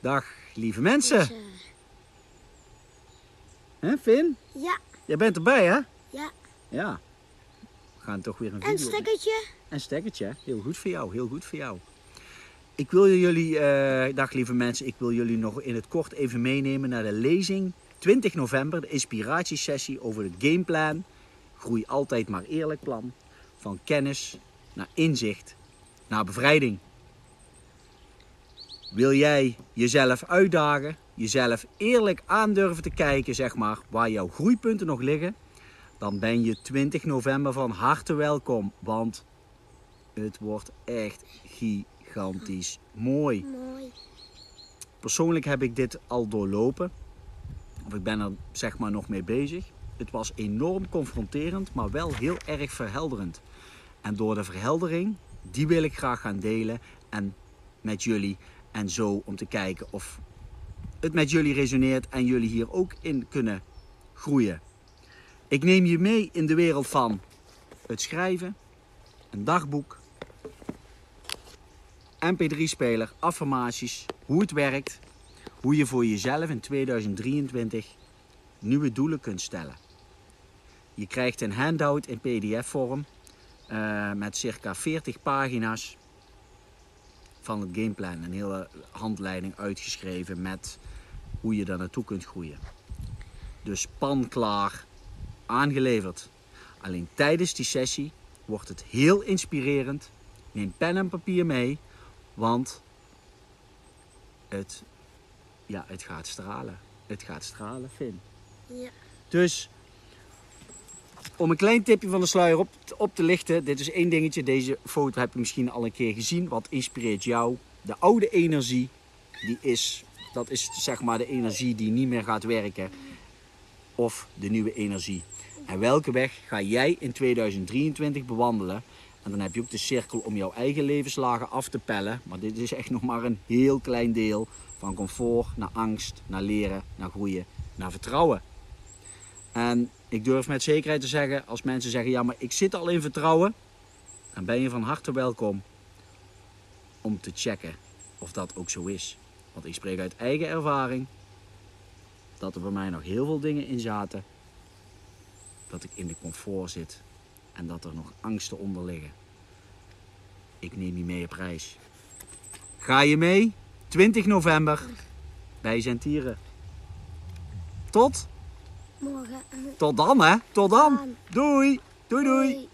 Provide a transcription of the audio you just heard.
Dag lieve mensen. Hè Finn? ja, Jij bent erbij hè? ja. Ja. We gaan toch weer een En video... stekkertje? En stekkertje. Heel goed voor jou. Heel goed voor jou. Ik wil jullie, eh, dag lieve mensen, ik wil jullie nog in het kort even meenemen naar de lezing 20 november, de inspiratiesessie over het gameplan. Groei altijd maar eerlijk plan. Van kennis naar inzicht naar bevrijding. Wil jij jezelf uitdagen, jezelf eerlijk aandurven te kijken, zeg maar, waar jouw groeipunten nog liggen, dan ben je 20 november van harte welkom, want het wordt echt gigantisch mooi. Mooi. Persoonlijk heb ik dit al doorlopen, of ik ben er zeg maar nog mee bezig. Het was enorm confronterend, maar wel heel erg verhelderend. En door de verheldering, die wil ik graag gaan delen en met jullie. En zo om te kijken of het met jullie resoneert en jullie hier ook in kunnen groeien. Ik neem je mee in de wereld van het schrijven, een dagboek, mp3-speler, affirmaties, hoe het werkt, hoe je voor jezelf in 2023 nieuwe doelen kunt stellen. Je krijgt een handout in pdf-vorm eh, met circa 40 pagina's van het gameplan. Een hele handleiding uitgeschreven met hoe je daar naartoe kunt groeien. Dus pan klaar, aangeleverd. Alleen tijdens die sessie wordt het heel inspirerend. Neem pen en papier mee, want het, ja, het gaat stralen. Het gaat stralen, Finn. Ja. Dus om een klein tipje van de sluier op, op te lichten. Dit is één dingetje. Deze foto heb je misschien al een keer gezien. Wat inspireert jou? De oude energie, die is, dat is zeg maar de energie die niet meer gaat werken. Of de nieuwe energie. En welke weg ga jij in 2023 bewandelen? En dan heb je ook de cirkel om jouw eigen levenslagen af te pellen. Maar dit is echt nog maar een heel klein deel. Van comfort naar angst, naar leren, naar groeien, naar vertrouwen. En ik durf met zekerheid te zeggen, als mensen zeggen, ja maar ik zit al in vertrouwen. Dan ben je van harte welkom om te checken of dat ook zo is. Want ik spreek uit eigen ervaring dat er bij mij nog heel veel dingen in zaten. Dat ik in de comfort zit en dat er nog angsten onder liggen. Ik neem die mee op reis. Ga je mee? 20 november bij Zentieren. Tot, Morgen. tot dan hè. Tot dan. Doei. Doei doei. Doei.